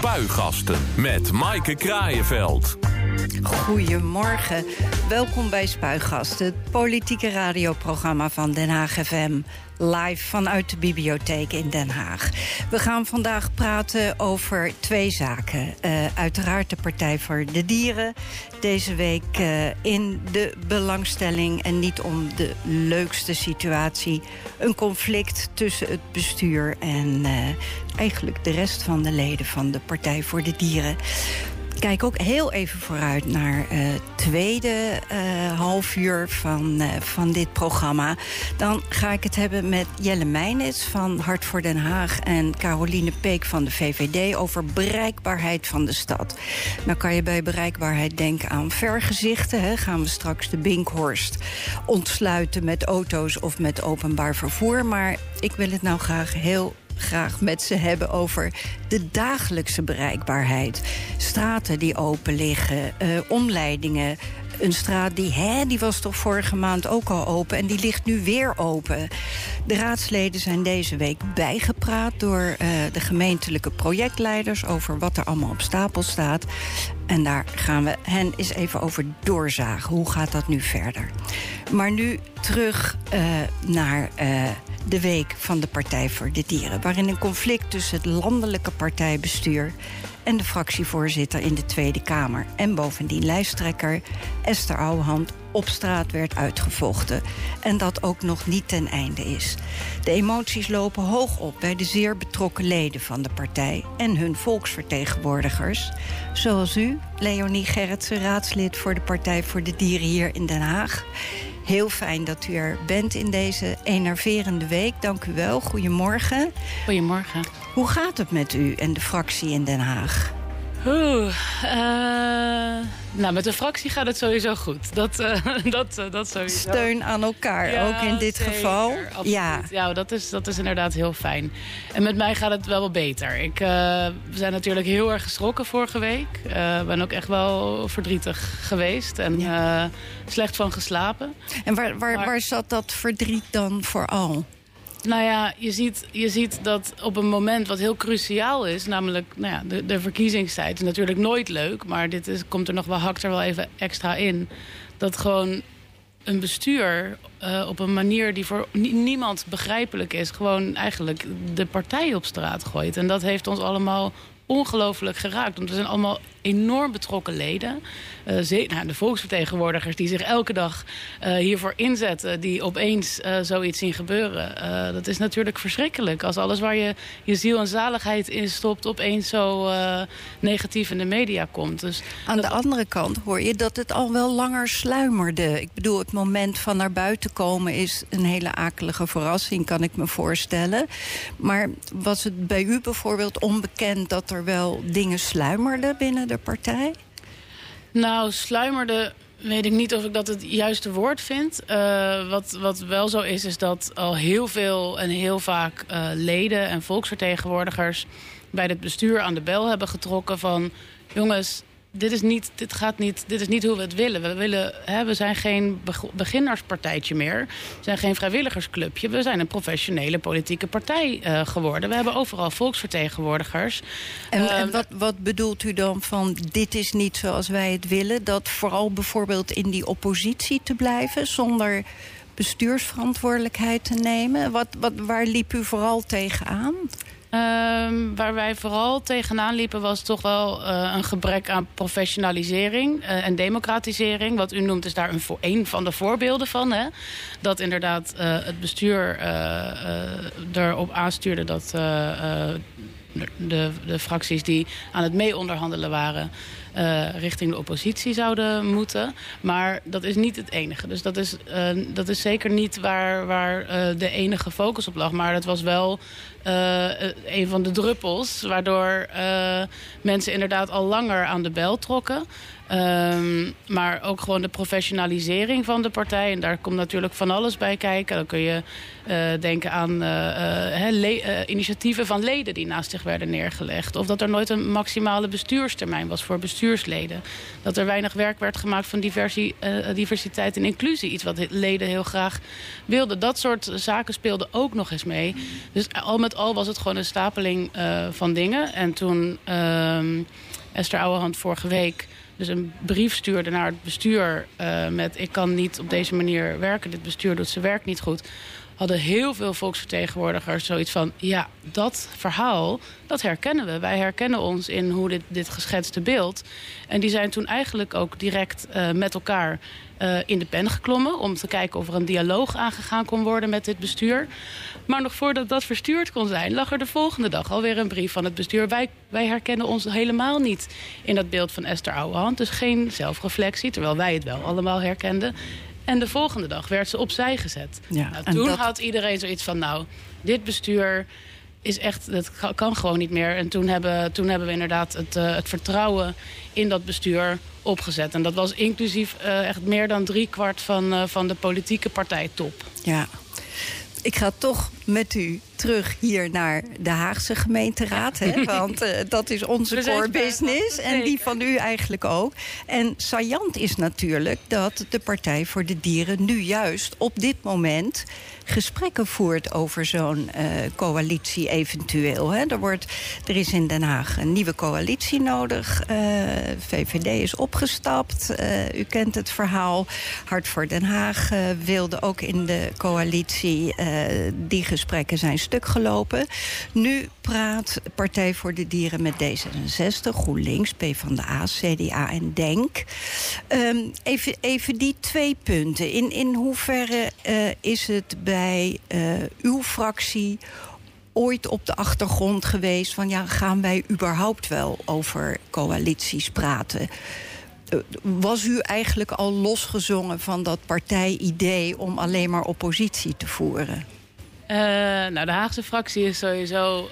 Spuigasten met Maaike Kraaienveld. Goedemorgen. Welkom bij Spuigasten, het politieke radioprogramma van Den Haag FM. Live vanuit de bibliotheek in Den Haag. We gaan vandaag praten over twee zaken. Uh, uiteraard de Partij voor de Dieren. Deze week uh, in de belangstelling en niet om de leukste situatie. Een conflict tussen het bestuur en uh, eigenlijk de rest van de leden van de Partij voor de Dieren kijk ook heel even vooruit naar het uh, tweede uh, half uur van, uh, van dit programma. Dan ga ik het hebben met Jelle Meijnitz van Hart voor Den Haag... en Caroline Peek van de VVD over bereikbaarheid van de stad. Nou kan je bij bereikbaarheid denken aan vergezichten. Hè? Gaan we straks de Binkhorst ontsluiten met auto's of met openbaar vervoer. Maar ik wil het nou graag heel graag met ze hebben over de dagelijkse bereikbaarheid. Straten die open liggen, uh, omleidingen. Een straat die, hè, die was toch vorige maand ook al open en die ligt nu weer open. De raadsleden zijn deze week bijgepraat door uh, de gemeentelijke projectleiders over wat er allemaal op stapel staat. En daar gaan we hen eens even over doorzagen. Hoe gaat dat nu verder? Maar nu terug uh, naar uh, de week van de Partij voor de Dieren... waarin een conflict tussen het landelijke partijbestuur... en de fractievoorzitter in de Tweede Kamer... en bovendien lijsttrekker Esther Ouwehand op straat werd uitgevochten. En dat ook nog niet ten einde is. De emoties lopen hoog op bij de zeer betrokken leden van de partij... en hun volksvertegenwoordigers. Zoals u, Leonie Gerritsen, raadslid voor de Partij voor de Dieren hier in Den Haag... Heel fijn dat u er bent in deze enerverende week. Dank u wel. Goedemorgen. Goedemorgen. Hoe gaat het met u en de fractie in Den Haag? Oeh, uh, nou, met de fractie gaat het sowieso goed. Dat, uh, dat, uh, dat sowieso. Steun aan elkaar, ja, ook in dit zeker, geval. Absoluut. Ja, ja dat, is, dat is inderdaad heel fijn. En met mij gaat het wel wat beter. Ik, we zijn natuurlijk heel erg geschrokken vorige week. Ik ben ook echt wel verdrietig geweest en slecht van geslapen. En waar, waar, maar, waar zat dat verdriet dan vooral? Nou ja, je ziet, je ziet dat op een moment wat heel cruciaal is... namelijk nou ja, de, de verkiezingstijd is natuurlijk nooit leuk... maar dit is, komt er nog wel, hakt er wel even extra in... dat gewoon een bestuur uh, op een manier die voor niemand begrijpelijk is... gewoon eigenlijk de partij op straat gooit. En dat heeft ons allemaal ongelooflijk geraakt. Want we zijn allemaal enorm betrokken leden. Uh, nou, de volksvertegenwoordigers die zich elke dag uh, hiervoor inzetten... die opeens uh, zoiets zien gebeuren. dat is natuurlijk verschrikkelijk. Als alles waar je je ziel en zaligheid in stopt... opeens zo negatief in de media komt. Dus Aan de andere kant hoor je dat het al wel langer sluimerde. Ik bedoel, het moment van naar buiten komen... is een hele akelige verrassing, kan ik me voorstellen. Maar was het bij u bijvoorbeeld onbekend... dat er wel dingen sluimerden binnen partij? Nou, sluimerde weet ik niet of ik dat het juiste woord vind. Uh, wat, wat wel zo is, is dat al heel veel en heel vaak uh, leden en volksvertegenwoordigers... bij het bestuur aan de bel hebben getrokken van... jongens, dit is, niet, dit, gaat niet, dit is niet hoe we het willen. We, willen, hè, we zijn geen beginnerspartijtje meer. We zijn geen vrijwilligersclubje. We zijn een professionele politieke partij uh, geworden. We hebben overal volksvertegenwoordigers. En, en wat, wat bedoelt u dan van dit is niet zoals wij het willen? Dat vooral bijvoorbeeld in die oppositie te blijven... zonder bestuursverantwoordelijkheid te nemen? Wat, wat, waar liep u vooral tegenaan? Um, waar wij vooral tegenaan liepen was toch wel uh, een gebrek aan professionalisering uh, en democratisering. Wat u noemt is daar een, een van de voorbeelden van. Hè? Dat inderdaad uh, het bestuur erop aanstuurde dat de, de fracties die aan het mee-onderhandelen waren... Uh, richting de oppositie zouden moeten. Maar dat is niet het enige. Dus dat is, uh, dat is zeker niet waar, waar uh, de enige focus op lag. Maar dat was wel een van de druppels... waardoor mensen inderdaad al langer aan de bel trokken... Ehm, maar ook gewoon de professionalisering van de partij. En daar komt natuurlijk van alles bij kijken. Dan kun je uh, denken aan uh, initiatieven van leden die naast zich werden neergelegd. Of dat er nooit een maximale bestuurstermijn was voor bestuursleden. Dat er weinig werk werd gemaakt van diversiteit en inclusie. Iets wat leden heel graag wilden. Dat soort zaken speelden ook nog eens mee. Dus al met al was het gewoon een stapeling van dingen. En toen ehm, Esther Ouwehand vorige week dus een brief stuurde naar het bestuur uh, met... ik kan niet op deze manier werken, dit bestuur doet zijn werk niet goed... hadden heel veel volksvertegenwoordigers zoiets van... ja, dat verhaal, dat herkennen we. Wij herkennen ons in hoe dit, dit geschetste beeld. En die zijn toen eigenlijk ook direct uh, met elkaar uh, in de pen geklommen... om te kijken of er een dialoog aangegaan kon worden met dit bestuur. Maar nog voordat dat verstuurd kon zijn... lag er de volgende dag alweer een brief van het bestuur. Wij, wij herkennen ons helemaal niet in dat beeld van Esther Ouwehand. Dus geen zelfreflectie, terwijl wij het wel allemaal herkenden. En de volgende dag werd ze opzij gezet. Ja, nou, toen dat... had iedereen zoiets van... nou, dit bestuur is echt, dat kan gewoon niet meer. En toen hebben, toen hebben we inderdaad het, uh, het vertrouwen in dat bestuur opgezet. En dat was inclusief uh, echt meer dan driekwart van, uh, van de politieke partijtop. Ja, ik ga toch met u terug hier naar de Haagse gemeenteraad. Hè? Want uh, dat is onze core business. En die van u eigenlijk ook. En saillant is natuurlijk dat de Partij voor de Dieren nu juist op dit moment gesprekken voert over zo'n uh, coalitie eventueel. Hè. Er, wordt, er is in Den Haag een nieuwe coalitie nodig. Uh, VVD is opgestapt. Uh, u kent het verhaal. Hart voor Den Haag wilde ook in de coalitie. die gesprekken zijn gelopen. Nu praat Partij voor de Dieren met D66, GroenLinks, PvdA, CDA en DENK. Um, even, even die twee punten. In, in hoeverre is het bij uh, uw fractie ooit op de achtergrond geweest van ja, gaan wij überhaupt wel over coalities praten? Uh, was u eigenlijk al losgezongen van dat partijidee om alleen maar oppositie te voeren? Uh, nou, de Haagse fractie is sowieso,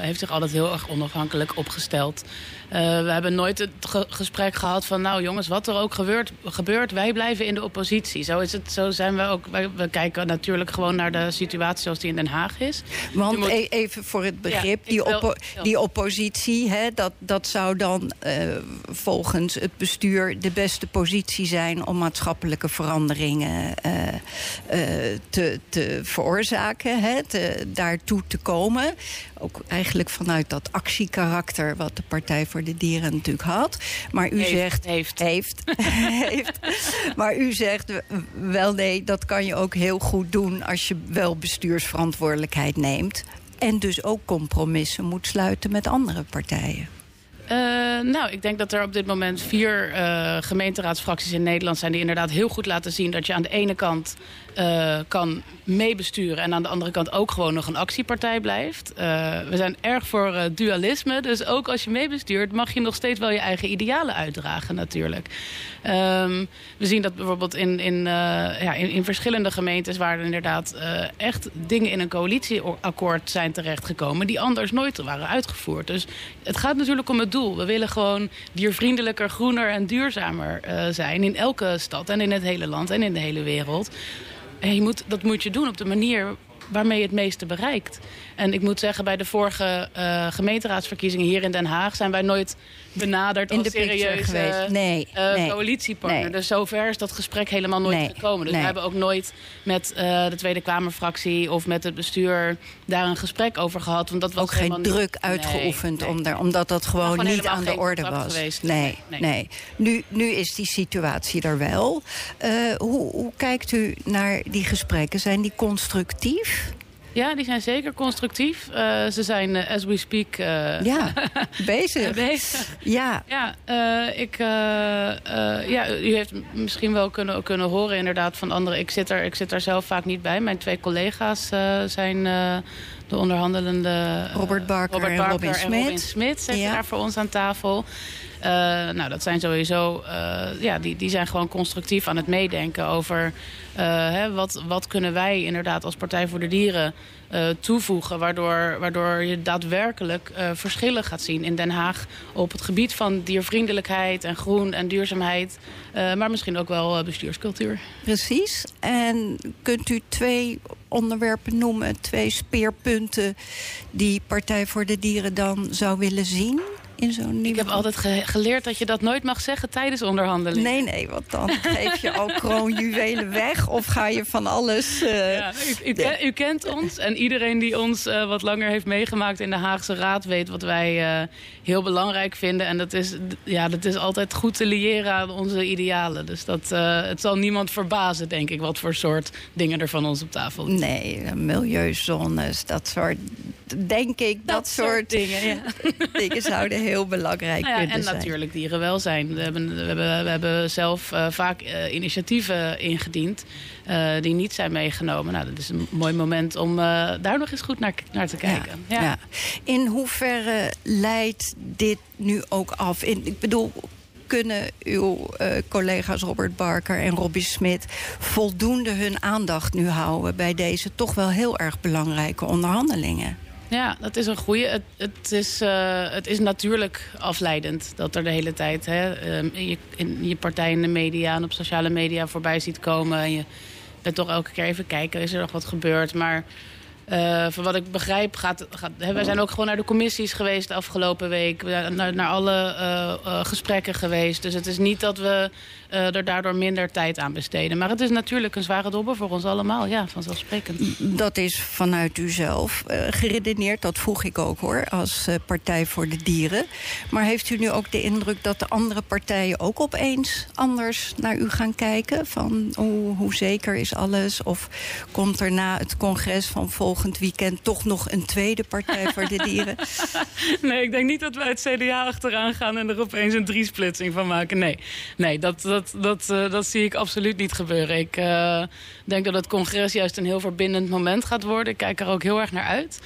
heeft zich altijd heel erg onafhankelijk opgesteld. Uh, we hebben nooit het ge gesprek gehad van... nou jongens, wat er ook gebeurt, gebeurt, wij blijven in de oppositie. Zo, is het, zo zijn we ook... Wij, we kijken natuurlijk gewoon naar de situatie zoals die in Den Haag is. Want moet... E-, even voor het begrip, ja, die, oppo wil, die, oppositie... Hè, dat, dat zou dan uh, volgens het bestuur de beste positie zijn... om maatschappelijke veranderingen uh, te, te veroorzaken, hè, te, daartoe te komen. Ook eigenlijk vanuit dat actiekarakter wat de Partij voor de Dieren natuurlijk had. Maar u heeft, zegt... Heeft. Heeft. heeft. Maar u zegt wel nee, dat kan je ook heel goed doen... als je wel bestuursverantwoordelijkheid neemt. En dus ook compromissen moet sluiten met andere partijen. Uh, nou, ik denk dat er op dit moment vier uh, gemeenteraadsfracties in Nederland zijn... die inderdaad heel goed laten zien dat je aan de ene kant uh, kan meebesturen... en aan de andere kant ook gewoon nog een actiepartij blijft. Uh, we zijn erg voor uh, dualisme, dus ook als je meebestuurt... mag je nog steeds wel je eigen idealen uitdragen natuurlijk. Um, we zien dat bijvoorbeeld in, in, ja, in, in, verschillende gemeentes... waar er inderdaad echt dingen in een coalitieakkoord zijn terechtgekomen... die anders nooit waren uitgevoerd. Dus het gaat natuurlijk om het doel. We willen gewoon diervriendelijker, groener en duurzamer zijn... in elke stad en in het hele land en in de hele wereld... Je moet, dat moet je doen op de manier waarmee je het meeste bereikt. En ik moet zeggen, bij de vorige uh, gemeenteraadsverkiezingen hier in Den Haag... zijn wij nooit benaderd in als de serieuze nee, uh, nee, coalitiepartner. Nee. Dus zover is dat gesprek helemaal nooit nee, gekomen. Dus we hebben ook nooit met uh, de Tweede Kamerfractie... of met het bestuur daar een gesprek over gehad. Want dat was ook geen druk uitgeoefend, om daar, omdat dat gewoon, gewoon niet aan de orde was. Geweest. Nee, nee. Nu, nu is die situatie er wel. hoe, hoe kijkt u naar die gesprekken? Zijn die constructief? Ja, die zijn zeker constructief. Uh, ze zijn, uh, as we speak... Uh, ja, bezig. bezig. Ja. Ja, ik, ja, u heeft misschien wel kunnen, kunnen horen inderdaad van anderen. Ik zit, er, ik zit er zelf vaak niet bij. Mijn twee collega's zijn de onderhandelende... Robert Barker, Robert Barker en Robin Smit. Robin Smit zitten ja. daar voor ons aan tafel. Uh, nou, dat zijn sowieso, uh, ja, die, die zijn gewoon constructief aan het meedenken over uh, hè, wat, wat kunnen wij inderdaad als Partij voor de Dieren toevoegen. Waardoor, waardoor je daadwerkelijk verschillen gaat zien in Den Haag op het gebied van diervriendelijkheid en groen en duurzaamheid. Maar misschien ook wel bestuurscultuur. Precies. En kunt u twee onderwerpen noemen, twee speerpunten die Partij voor de Dieren dan zou willen zien? In zo'n Ik heb altijd geleerd dat je dat nooit mag zeggen tijdens onderhandelingen. Nee, nee, want dan geef je ook kroonjuwelen weg of ga je van alles... Uh... Ja, u, u, u, kent ons en iedereen die ons uh, wat langer heeft meegemaakt in de Haagse Raad... weet wat wij uh, heel belangrijk vinden. En dat is, ja, dat is altijd goed te liëren aan onze idealen. Dus dat, het zal niemand verbazen, denk ik, wat voor soort dingen er van ons op tafel. Nee, milieuzones, dat soort... Denk ik, dat, dat soort, soort, dingen, ja. dingen zouden heel belangrijk nou ja, En natuurlijk dierenwelzijn. We hebben, we hebben, we hebben zelf uh, vaak uh, initiatieven ingediend uh, die niet zijn meegenomen. Nou, dat is een mooi moment om daar nog eens goed naar, naar te kijken. Ja, ja. In hoeverre leidt dit nu ook af? In, ik bedoel, kunnen uw uh, collega's Robert Barker en Robbie Smit voldoende hun aandacht nu houden bij deze toch wel heel erg belangrijke onderhandelingen? Ja, dat is een goede. Het, het, is, uh, het is natuurlijk afleidend dat er de hele tijd hè, uh, je, in je partij in de media en op sociale media voorbij ziet komen. En je bent toch elke keer even kijken, is er nog wat gebeurd. Maar uh, van wat ik begrijp, gaat, gaat, hè, wij zijn ook gewoon naar de commissies geweest de afgelopen week. Naar, naar alle uh, gesprekken geweest. Dus het is niet dat we er daardoor minder tijd aan besteden. Maar het is natuurlijk een zware dobber voor ons allemaal. Ja, vanzelfsprekend. Dat is vanuit u zelf geredeneerd. Dat vroeg ik ook hoor, als Partij voor de Dieren. Maar heeft u nu ook de indruk dat de andere partijen ook opeens anders naar u gaan kijken? Van hoe, hoe zeker is alles? Of komt er na het congres van volgend weekend toch nog een tweede Partij voor de Dieren? nee, ik denk niet dat wij het CDA achteraan gaan en er opeens een driesplitsing van maken. Nee, nee dat dat, dat, uh, dat zie ik absoluut niet gebeuren. Ik uh, denk dat het congres juist een heel verbindend moment gaat worden. Ik kijk er ook heel erg naar uit.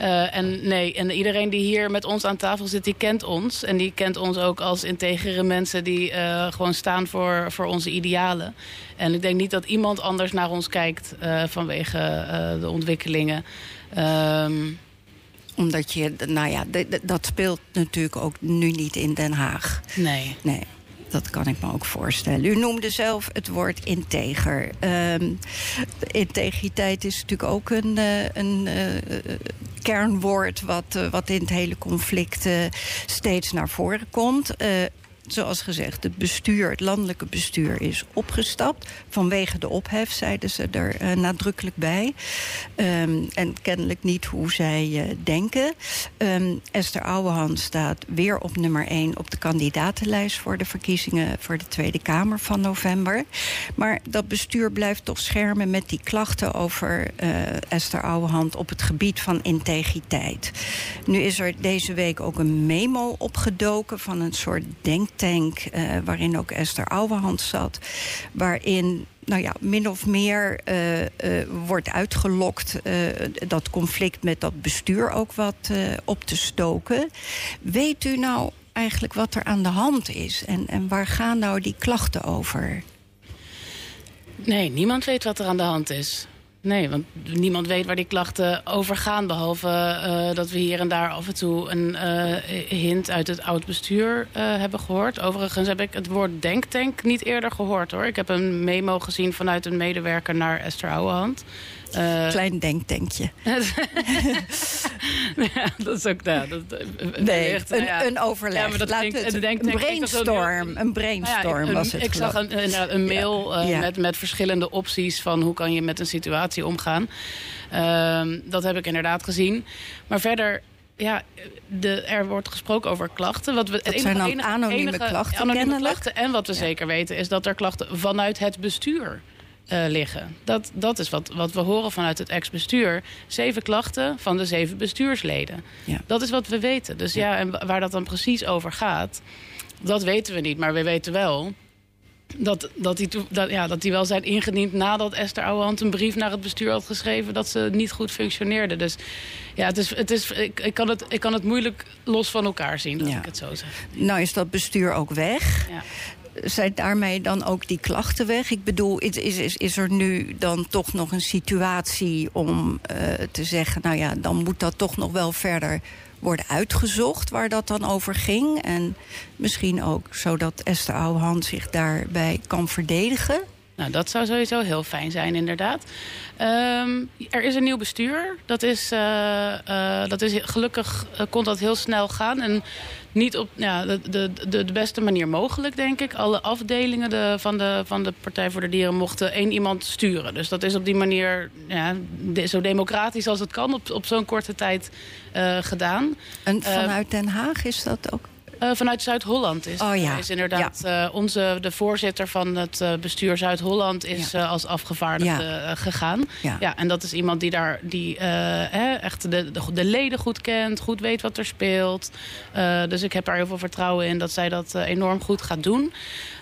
Uh, en nee, en iedereen die hier met ons aan tafel zit, die kent ons. En die kent ons ook als integere mensen die gewoon staan voor, voor onze idealen. En ik denk niet dat iemand anders naar ons kijkt vanwege de Um, omdat je, nou ja, dat speelt natuurlijk ook nu niet in Den Haag. Nee. Nee dat kan ik me ook voorstellen. U noemde zelf het woord integer. Um, integriteit is natuurlijk ook een, uh, een uh, kernwoord... Wat, uh, wat in het hele conflict steeds naar voren komt zoals gezegd, het bestuur, het landelijke bestuur is opgestapt. Vanwege de ophef, zeiden ze er uh, nadrukkelijk bij. Um, en kennelijk niet hoe zij uh, denken. Um, Esther Ouwehand staat weer op nummer 1 op de kandidatenlijst... voor de verkiezingen voor de Tweede Kamer van november. Maar dat bestuur blijft toch schermen met die klachten over uh, Esther Ouwehand... op het gebied van integriteit. Nu is er deze week ook een memo opgedoken van een soort denk tank, uh, waarin ook Esther Ouwehand zat. Waarin nou ja, min of meer uh, uh, wordt uitgelokt dat conflict met dat bestuur ook wat op te stoken. Weet u nou eigenlijk wat er aan de hand is? En, en waar gaan nou die klachten over? Nee, niemand weet wat er aan de hand is. Nee, want niemand weet waar die klachten over gaan. Behalve uh, dat we hier en daar af en toe een uh, hint uit het oud bestuur uh, hebben gehoord. Overigens heb ik het woord denktank niet eerder gehoord hoor. Ik heb een memo gezien vanuit een medewerker naar Esther Ouwehand. Uh, Klein denktankje. ja, dat is ook... Ja, dat, nee, echt, een, ja. een overleg. Ja, maar dat Laat klinkt, het, een brainstorm. Een brainstorm was het. Ik zag een, een, mail uh, met, met verschillende opties... van hoe kan je met een situatie omgaan. Uh, dat heb ik inderdaad gezien. Maar verder ja, de, er wordt gesproken over klachten. Wat we, dat zijn dan enige, anonieme enige, klachten, anonieme klachten. En wat we ja. zeker weten is dat er klachten vanuit het bestuur uh, liggen. Dat, dat is wat, wat we horen vanuit het ex-bestuur. Zeven klachten van de zeven bestuursleden. Ja. Dat is wat we weten. Dus ja. ja, en waar dat dan precies over gaat, dat weten we niet. Maar we weten wel dat, dat, die, dat, ja, dat die wel zijn ingediend nadat Esther Ouwehand een brief naar het bestuur had geschreven dat ze niet goed functioneerde. Dus ja, het is, het is, ik, ik, kan het, ik kan het moeilijk los van elkaar zien, dat ja. ik het zo zeg. Nou is dat bestuur ook weg. Ja. Zijn daarmee dan ook die klachten weg? Ik bedoel, is, is, is er nu dan toch nog een situatie om uh, te zeggen... nou ja, dan moet dat toch nog wel verder worden uitgezocht waar dat dan over ging. En misschien ook zodat Esther Ouwehand zich daarbij kan verdedigen. Nou, dat zou sowieso heel fijn zijn, inderdaad. Um, er is een nieuw bestuur. Dat is, uh, uh, dat is gelukkig uh, kon dat heel snel gaan. En niet op ja, de, de, de, beste manier mogelijk, denk ik. Alle afdelingen de, van, de, van de Partij voor de Dieren mochten één iemand sturen. Dus dat is op die manier ja, de, zo democratisch als het kan op, op zo'n korte tijd gedaan. En vanuit Den Haag is dat ook? Uh, vanuit Zuid-Holland is, oh, ja. is inderdaad ja. uh, onze, de voorzitter van het uh, bestuur Zuid-Holland is ja. als afgevaardigde gegaan. Ja. en dat is iemand die daar die, hè, echt de, de, de, leden goed kent, goed weet wat er speelt. dus ik heb daar heel veel vertrouwen in dat zij dat enorm goed gaat doen.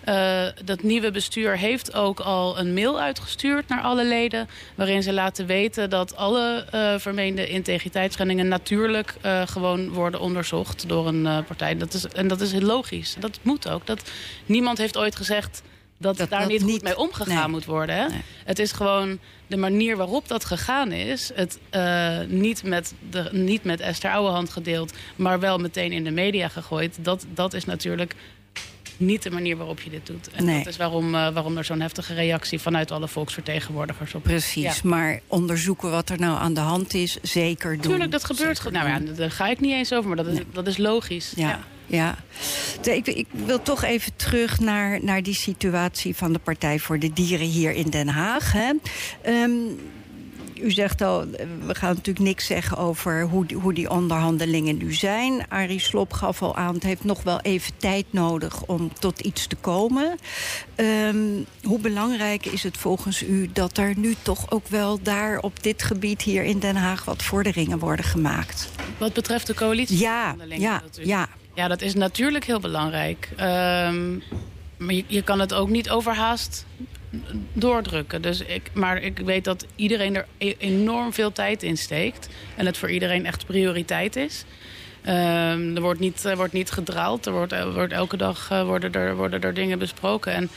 Uh, dat nieuwe bestuur heeft ook al een mail uitgestuurd naar alle leden... waarin ze laten weten dat alle uh, vermeende integriteitsschendingen... natuurlijk uh, gewoon worden onderzocht door een partij. Dat is, en dat is heel logisch. Dat moet ook. Dat, niemand heeft ooit gezegd dat, dat daar niet, niet goed mee omgegaan nee. moet worden. Hè? Nee. Het is gewoon de manier waarop dat gegaan is. Het uh, niet, met de, niet met Esther Ouwehand gedeeld, maar wel meteen in de media gegooid. Dat, dat is natuurlijk niet de manier waarop je dit doet. En nee. dat is waarom, uh, waarom er zo'n heftige reactie vanuit alle volksvertegenwoordigers op Precies, ja. maar onderzoeken wat er nou aan de hand is, zeker doen. Tuurlijk, dat gebeurt. Zeker nou ja, daar ga ik niet eens over, maar dat is, nee. dat is logisch. Ja. ja. Ja, ik, ik, wil toch even terug naar, naar die situatie van de Partij voor de Dieren hier in Den Haag. Hè. Um, u zegt al, we gaan natuurlijk niks zeggen over hoe die, hoe die onderhandelingen nu zijn. Arie Slob gaf al aan, het heeft nog wel even tijd nodig om tot iets te komen. Um, hoe belangrijk is het volgens u dat er nu toch ook wel daar op dit gebied hier in Den Haag wat vorderingen worden gemaakt? Wat betreft de coalitie? Ja, ja, ja. Ja, dat is natuurlijk heel belangrijk. Um, maar je, je, kan het ook niet overhaast doordrukken. Dus ik, maar ik weet dat iedereen er enorm veel tijd in steekt. En het voor iedereen echt prioriteit is. Um, er wordt niet, wordt niet gedraald. Er wordt, er wordt elke dag uh, worden, er, worden er dingen besproken. En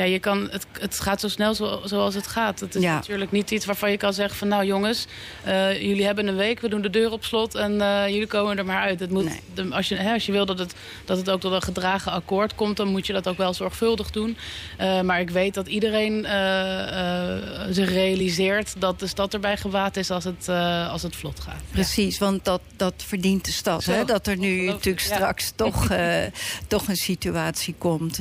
ja, je kan, het, het gaat zo snel zo, zoals het gaat. Het is ja. natuurlijk niet iets waarvan je kan zeggen van... nou jongens, uh, jullie hebben een week, we doen de deur op slot... en uh, jullie komen er maar uit. Het moet, nee. de, als, je, hè, als je wil dat het, dat het ook tot een gedragen akkoord komt... dan moet je dat ook wel zorgvuldig doen. Uh, maar ik weet dat iedereen zich realiseert... dat de stad erbij gewaad is als het, als het vlot gaat. Precies, ja. want dat, dat verdient de stad. Hè? Dat er nu natuurlijk straks toch, toch een situatie komt.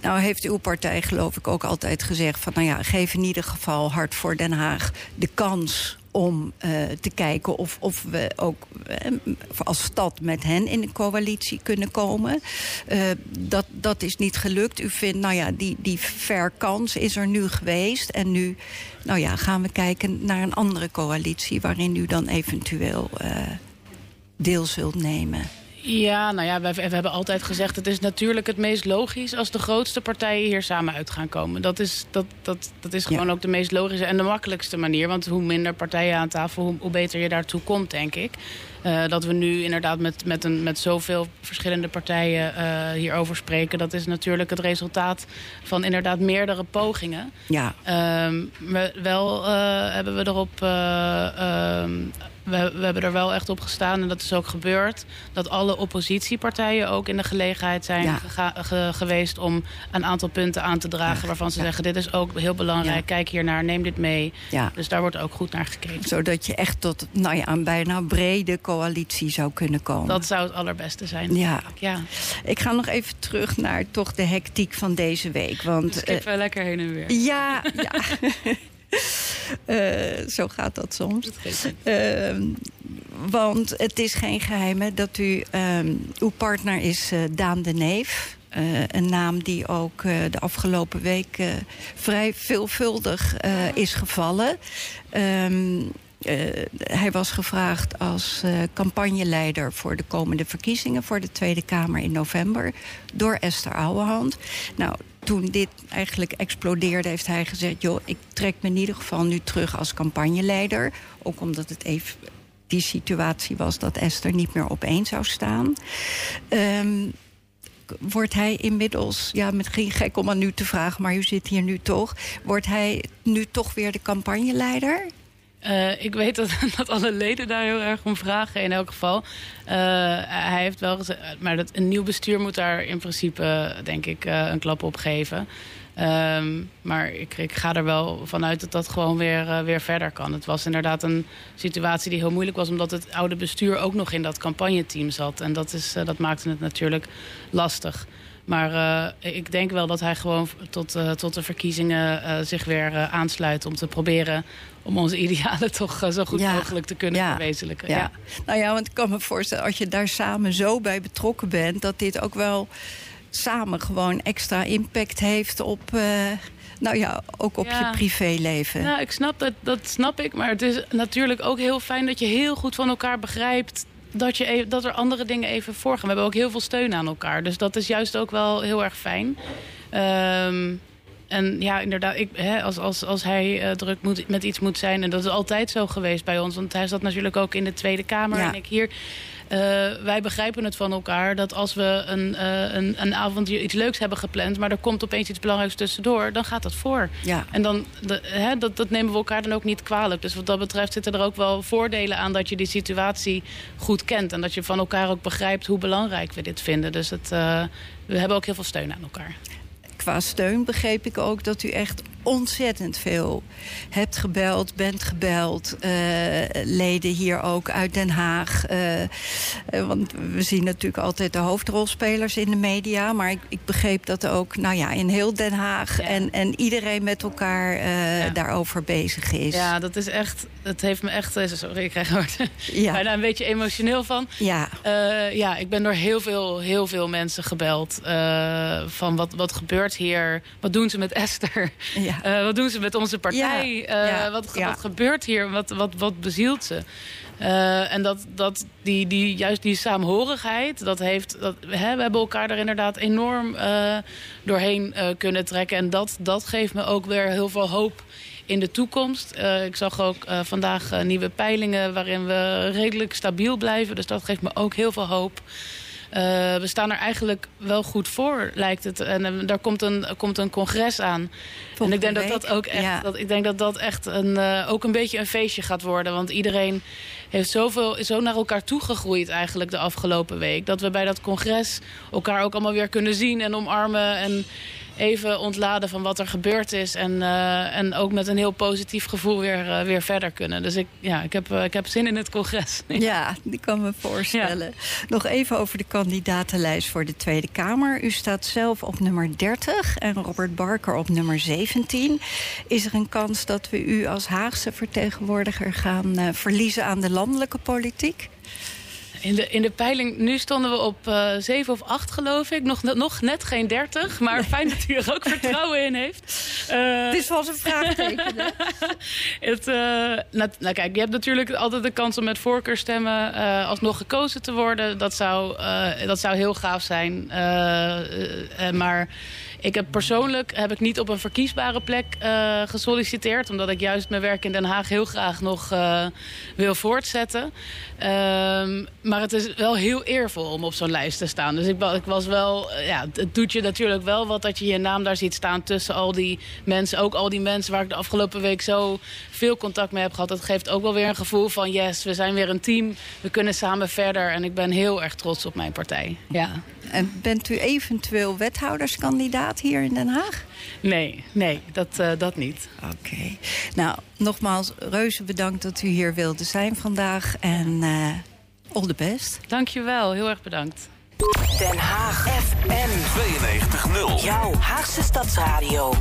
nou heeft uw partij geloof ik ook altijd gezegd... van nou ja, geef in ieder geval Hart voor Den Haag de kans om uh, te kijken of, of we ook uh, als stad met hen in een coalitie kunnen komen. Uh, dat, dat is niet gelukt. U vindt, nou ja, die, die fair kans is er nu geweest. En nu nou ja, gaan we kijken naar een andere coalitie... waarin u dan eventueel deel zult nemen. Ja, nou ja, we, we, hebben altijd gezegd... het is natuurlijk het meest logisch als de grootste partijen hier samen uit gaan komen. Dat is, dat, dat, dat is gewoon ja. ook de meest logische en de makkelijkste manier. Want hoe minder partijen aan tafel, hoe, hoe beter je daartoe komt, denk ik. Uh, dat we nu inderdaad met, met, een, met zoveel verschillende partijen uh, hierover spreken... dat is natuurlijk het resultaat van inderdaad meerdere pogingen. Ja. Uh, we, wel uh, hebben we erop we, we, hebben er wel echt op gestaan, en dat is ook gebeurd... dat alle oppositiepartijen ook in de gelegenheid zijn ja. ge geweest... om een aantal punten aan te dragen ja, waarvan ze ja. zeggen... dit is ook heel belangrijk, kijk hier naar, neem dit mee. Dus daar wordt ook goed naar gekeken. Zodat je echt tot nou ja, een bijna brede coalitie zou kunnen komen. Dat zou het allerbeste zijn. Ja. ja. Ik ga nog even terug naar toch de hectiek van deze week. Want, Skip uh, wel lekker heen en weer. Ja, ja. Uh, zo gaat dat soms. Uh, want het is geen geheim dat u... Um, uw partner is uh, Daan de Neef. een naam die ook de afgelopen week vrij veelvuldig is gevallen. Um, uh, hij was gevraagd als uh, campagneleider voor de komende verkiezingen voor de Tweede Kamer in november door Esther Ouwehand. Nou, toen dit eigenlijk explodeerde, heeft hij gezegd: joh, ik trek me in ieder geval nu terug als campagneleider. Ook omdat het even die situatie was dat Esther niet meer op één zou staan. Um, wordt hij inmiddels, ja, misschien gek om aan u te vragen, maar u zit hier nu toch. Wordt hij nu toch weer de campagneleider? Uh, ik weet dat, dat alle leden daar heel erg om vragen in elk geval. Uh, hij heeft wel gezegd, maar dat, een nieuw bestuur moet daar in principe, denk ik, uh, een klap op geven. Um, maar ik, ik, ga er wel vanuit dat dat gewoon weer, weer verder kan. Het was inderdaad een situatie die heel moeilijk was... omdat het oude bestuur ook nog in dat campagneteam zat. En dat, is, dat maakte het natuurlijk lastig. Maar uh, ik denk wel dat hij gewoon tot, uh, tot de verkiezingen uh, zich weer aansluit... om te proberen om onze idealen toch zo goed ja. mogelijk te kunnen ja. verwezenlijken. Ja. Nou ja, want ik kan me voorstellen... als je daar samen zo bij betrokken bent... dat dit ook wel samen gewoon extra impact heeft op... nou ja, ook op je privéleven. Nou, ik snap dat, dat snap ik. Maar het is natuurlijk ook heel fijn dat je heel goed van elkaar begrijpt dat, je even, dat er andere dingen even voorgaan. We hebben ook heel veel steun aan elkaar. Dus dat is juist ook wel heel erg fijn. Um, en ja, inderdaad, ik, hè, als, als, als hij uh, druk moet, met iets moet zijn... en dat is altijd zo geweest bij ons... want hij zat natuurlijk ook in de Tweede Kamer ja. en ik hier... Uh, wij begrijpen het van elkaar dat als we een, uh, een, een avond iets leuks hebben gepland... maar er komt opeens iets belangrijks tussendoor, dan gaat dat voor. Ja. En dan, de, hè, dat, dat nemen we elkaar dan ook niet kwalijk. Dus wat dat betreft zitten er ook wel voordelen aan dat je die situatie goed kent... en dat je van elkaar ook begrijpt hoe belangrijk we dit vinden. Dus het, uh, we hebben ook heel veel steun aan elkaar qua steun begreep ik ook dat u echt ontzettend veel hebt gebeld, bent gebeld. Uh, leden hier ook uit Den Haag. Uh, uh, want we zien natuurlijk altijd de hoofdrolspelers in de media. Maar ik, ik begreep dat ook nou ja, in heel Den Haag... Ja. En, en iedereen met elkaar ja. daarover bezig is. Ja, dat is echt... Dat heeft me echt... Sorry, ik krijg er ja. bijna een beetje emotioneel van. Ja, ja ik ben door heel veel, heel veel mensen gebeld. van wat, wat gebeurt hier? Wat doen ze met Esther? Ja. Uh, wat doen ze met onze partij? Ja. Wat, wat, gebeurt hier? Wat, wat, wat bezielt ze? Uh, en dat, dat die, die, juist die saamhorigheid, dat heeft, dat, hè, we hebben elkaar er inderdaad enorm doorheen kunnen trekken. En dat, dat geeft me ook weer heel veel hoop in de toekomst. Uh, ik zag ook uh, vandaag uh, nieuwe peilingen waarin we redelijk stabiel blijven. Dus dat geeft me ook heel veel hoop. Uh, we staan er eigenlijk wel goed voor, lijkt het. En uh, daar komt een, komt een congres aan. Volgende en ik denk week. dat dat ook echt, ja. dat, ik denk dat dat echt een, uh, ook een beetje een feestje gaat worden. Want iedereen heeft zoveel, zo naar elkaar toegegroeid eigenlijk de afgelopen week. Dat we bij dat congres elkaar ook allemaal weer kunnen zien en omarmen. En even ontladen van wat er gebeurd is. En, uh, en ook met een heel positief gevoel weer, uh, weer verder kunnen. Dus ik, ja, ik, heb, uh, ik heb zin in het congres. Ja, die kan me voorstellen. Ja. Nog even over de kandidatenlijst voor de Tweede Kamer. U staat zelf op nummer 30 en Robert Barker op nummer 17. Is er een kans dat we u als Haagse vertegenwoordiger gaan verliezen aan de landelijke politiek? In de, in de peiling, nu stonden we op uh, 7 of 8 geloof ik. Nog, nog net geen 30, maar nee. fijn dat u er ook vertrouwen in heeft. Uh, Het is wel eens een vraagteken. het, uh, nou, nou, kijk, je hebt natuurlijk altijd de kans om met voorkeurstemmen alsnog gekozen te worden. Dat zou, dat zou heel gaaf zijn. maar ik heb persoonlijk heb ik niet op een verkiesbare plek uh, gesolliciteerd. Omdat ik juist mijn werk in Den Haag heel graag nog uh, wil voortzetten. Um, maar het is wel heel eervol om op zo'n lijst te staan. Dus ik, ik, was wel, ja, het doet je natuurlijk wel wat dat je je naam daar ziet staan tussen al die mensen. Ook al die mensen waar ik de afgelopen week zo veel contact mee heb gehad. Dat geeft ook wel weer een gevoel van yes, we zijn weer een team. We kunnen samen verder. En ik ben heel erg trots op mijn partij. Ja. En bent u eventueel wethouderskandidaat hier in Den Haag? Nee, nee, dat, uh, dat niet. Oké. Okay. Nou, nogmaals, reuze bedankt dat u hier wilde zijn vandaag. En uh, all the best. Dank je wel, heel erg bedankt. Den Haag FM 92.0 Jouw Haagse Stadsradio 100%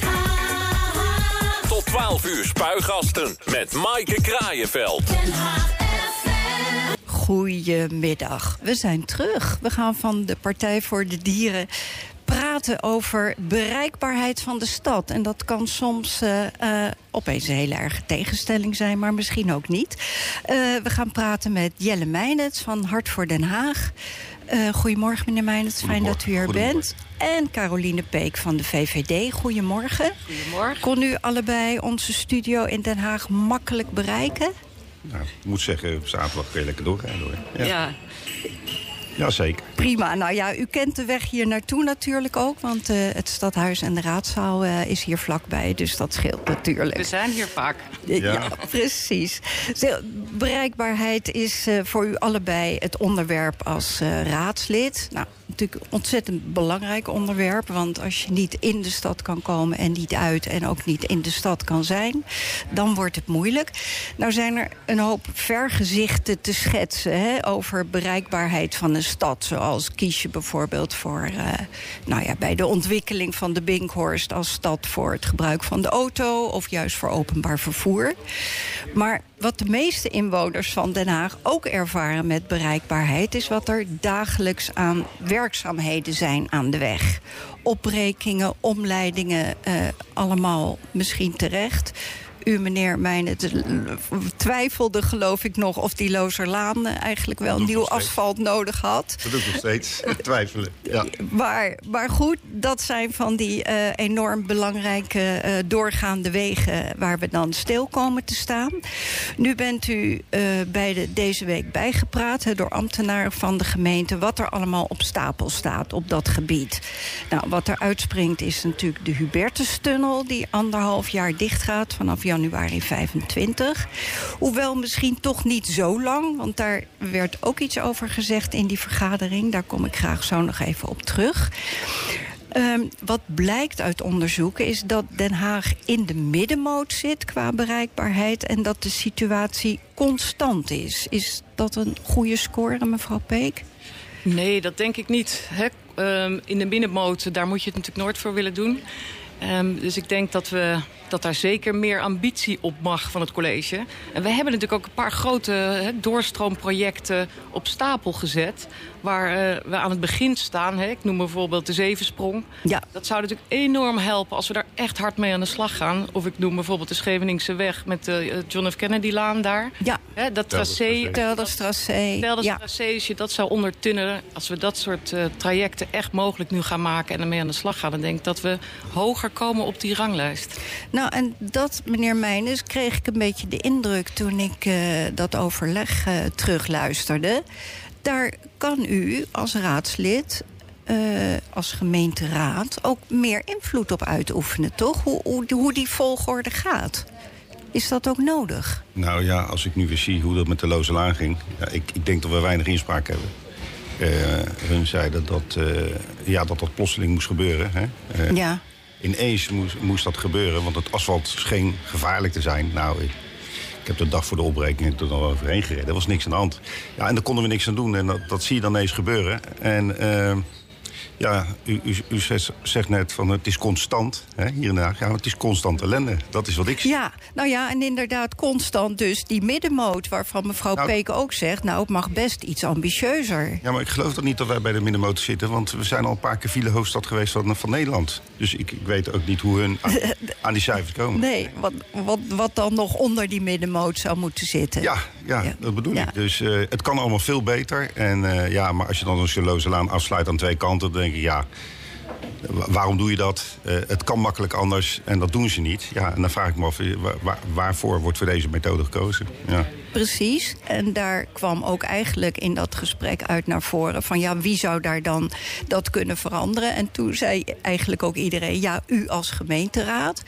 Haag Tot 12 uur spuigasten met Maaike Kraaienveld Den Haag Goedemiddag. We zijn terug. We gaan van de Partij voor de Dieren praten over bereikbaarheid van de stad. En dat kan soms uh, uh, opeens een hele erge tegenstelling zijn, maar misschien ook niet. Uh, we gaan praten met Jelle Meijnets van Hart voor Den Haag. goedemorgen, meneer Meijnets. Fijn dat u er bent. En Caroline Peek van de VVD. Goedemorgen. Goedemorgen. Kon u allebei onze studio in Den Haag makkelijk bereiken? Nou, ik moet zeggen, op zaterdag kun je lekker doorrijden hoor. Ja. ja. Jazeker. Prima. Nou ja, u kent de weg hier naartoe natuurlijk ook. Want uh, het stadhuis en de raadzaal uh, is hier vlakbij. Dus dat scheelt natuurlijk. We zijn hier vaak. Ja, ja precies. Bereikbaarheid is uh, voor u allebei het onderwerp als raadslid. Nou, natuurlijk een ontzettend belangrijk onderwerp. Want als je niet in de stad kan komen en niet uit... en ook niet in de stad kan zijn, dan wordt het moeilijk. Nou zijn er een hoop vergezichten te schetsen... Hè, over bereikbaarheid van een stad. Zoals kies je bijvoorbeeld voor... Uh, nou ja, bij de ontwikkeling van de Binkhorst als stad... voor het gebruik van de auto of juist voor openbaar vervoer. Maar wat de meeste inwoners van Den Haag ook ervaren met bereikbaarheid... is wat er dagelijks aan werkzaamheden zijn aan de weg. Opbrekingen, omleidingen, uh, allemaal misschien terecht u, meneer Mijnen, twijfelde geloof ik nog... of die Lozerlaan eigenlijk wel nieuw asfalt nodig had. Dat doe ik nog steeds, twijfelen. Ja. Maar, maar goed, dat zijn van die uh, enorm belangrijke uh, doorgaande wegen... waar we dan stil komen te staan. Nu bent u uh, bij de, deze week bijgepraat he, door ambtenaren van de gemeente... wat er allemaal op stapel staat op dat gebied. Nou, wat er uitspringt is natuurlijk de Hubertustunnel... die anderhalf jaar dicht gaat vanaf januari januari 25. Hoewel misschien toch niet zo lang, want daar werd ook iets over gezegd in die vergadering. Daar kom ik graag zo nog even op terug. Um, wat blijkt uit onderzoeken is dat Den Haag in de middenmoot zit qua bereikbaarheid en dat de situatie constant is. Is dat een goede score, mevrouw Peek? Nee, dat denk ik niet. Um, in de middenmoot, daar moet je het natuurlijk nooit voor willen doen. Um, dus ik denk dat we dat daar zeker meer ambitie op mag van het college. En we hebben natuurlijk ook een paar grote doorstroomprojecten op stapel gezet... waar uh, we aan het begin staan. He. Ik noem bijvoorbeeld de Zevensprong. Ja. Dat zou natuurlijk enorm helpen als we daar echt hard mee aan de slag gaan. Of ik noem bijvoorbeeld de Scheveningse weg met de John F. Kennedy-laan daar. Ja. He, dat tracé. Telderstracé. Telderstracé, ja. als je dat zou ondertunnelen... als we dat soort uh, trajecten echt mogelijk nu gaan maken... en ermee aan de slag gaan... dan denk ik dat we hoger komen op die ranglijst. Nou, en dat, meneer Meijnes, kreeg ik een beetje de indruk... toen ik uh, dat overleg uh, terugluisterde. Daar kan u als raadslid uh, als gemeenteraad ook meer invloed op uitoefenen, toch? Hoe, hoe, hoe, die volgorde gaat. Is dat ook nodig? Nou ja, als ik nu weer zie hoe dat met de Lozelaan ging... Ja, ik, ik denk dat we weinig inspraak hebben. Uh, hun zeiden dat, uh, ja, dat dat plotseling moest gebeuren. Hè? ja. Ineens moest, moest dat gebeuren, want het asfalt scheen gevaarlijk te zijn. Nou, ik, ik heb de dag voor de opbreking er al overheen gereden. Er was niks aan de hand. Ja, en daar konden we niks aan doen. En dat, dat zie je dan ineens gebeuren. En uh, ja, u, u, u, zegt net van het is constant hè, hier in Haag. Ja, het is constant ellende. Dat is wat ik zie. Ja, nou ja, en inderdaad constant dus die middenmoot... waarvan mevrouw nou, Peek ook zegt... nou, het mag best iets ambitieuzer. Ja, maar ik geloof toch niet dat wij bij de middenmoot zitten... want we zijn al een paar keer filehoofdstad geweest van, van Nederland. Dus ik, ik weet ook niet hoe hun aan, aan die cijfers komen. Nee, wat, wat, wat dan nog onder die middenmoot zou moeten zitten. Ja, ja, ja. dat bedoel ja. ik. Dus uh, het kan allemaal veel beter. En uh, ja, maar als je dan een Charloze laan afsluit aan twee kanten... denk ik, ja, waarom doe je dat? Uh, het kan makkelijk anders en dat doen ze niet. Ja, en dan vraag ik me af, waar, waarvoor wordt voor deze methode gekozen? Ja. Precies. En daar kwam ook eigenlijk in dat gesprek uit naar voren... van ja, wie zou daar dan dat kunnen veranderen? En toen zei eigenlijk ook iedereen, ja, u als gemeenteraad.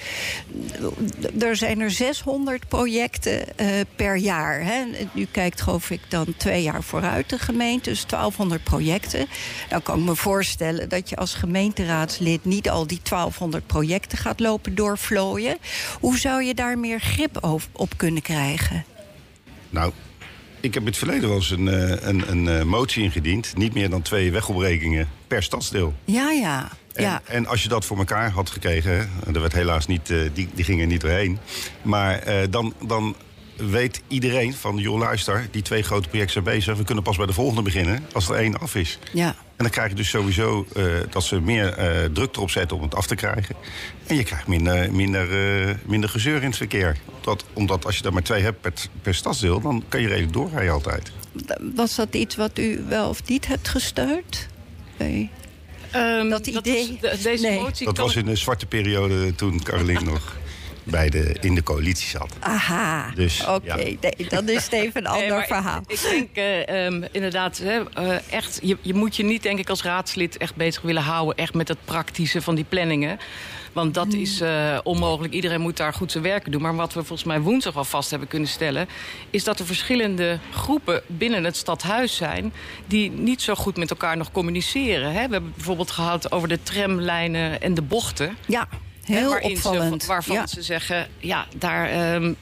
Er zijn er 600 projecten uh, per jaar. Hè? U kijkt, geloof ik, dan twee jaar vooruit de gemeente. Dus 1200 projecten. Dan kan ik me voorstellen dat je als gemeenteraadslid... niet al die 1200 projecten gaat lopen doorvlooien. Hoe zou je daar meer grip op kunnen krijgen? Nou, ik heb in het verleden wel eens een, een, een motie ingediend. Niet meer dan twee wegopbrekingen per stadsdeel. Ja, ja. En, ja. en als je dat voor elkaar had gekregen, er werd helaas niet, die, die gingen niet doorheen. Maar uh, dan, dan weet iedereen van, joh luister, die twee grote projecten zijn bezig. We kunnen pas bij de volgende beginnen als er één af is. Ja. En dan krijg je dus sowieso uh, dat ze meer uh, druk erop zetten om het af te krijgen. En je krijgt minder, minder, uh, minder gezeur in het verkeer. Omdat, omdat als je er maar twee hebt per, per stadsdeel, dan kan je redelijk doorrijden altijd. Was dat iets wat u wel of niet hebt gesteund? Nee. Um, dat idee? Dat deze nee. motie dat was in de zwarte periode toen, Caroline nog. Bij de, in de coalitie zat. Aha, Dus, oké. ja. Nee, dan is het even een ander verhaal. Ik, ik denk eh, ehm, inderdaad, hè, eh, echt, je, je moet je niet denk ik als raadslid echt bezig willen houden... echt met het praktische van die planningen. Want dat Hmm. is eh, onmogelijk. Iedereen moet daar goed zijn werk doen. Maar wat we volgens mij woensdag al vast hebben kunnen stellen... is dat er verschillende groepen binnen het stadhuis zijn... die niet zo goed met elkaar nog communiceren. Hè? We hebben het bijvoorbeeld gehad over de tramlijnen en de bochten. Ja, Hè, heel ze- opvallend. waarvan ja. ze zeggen, ja, daar,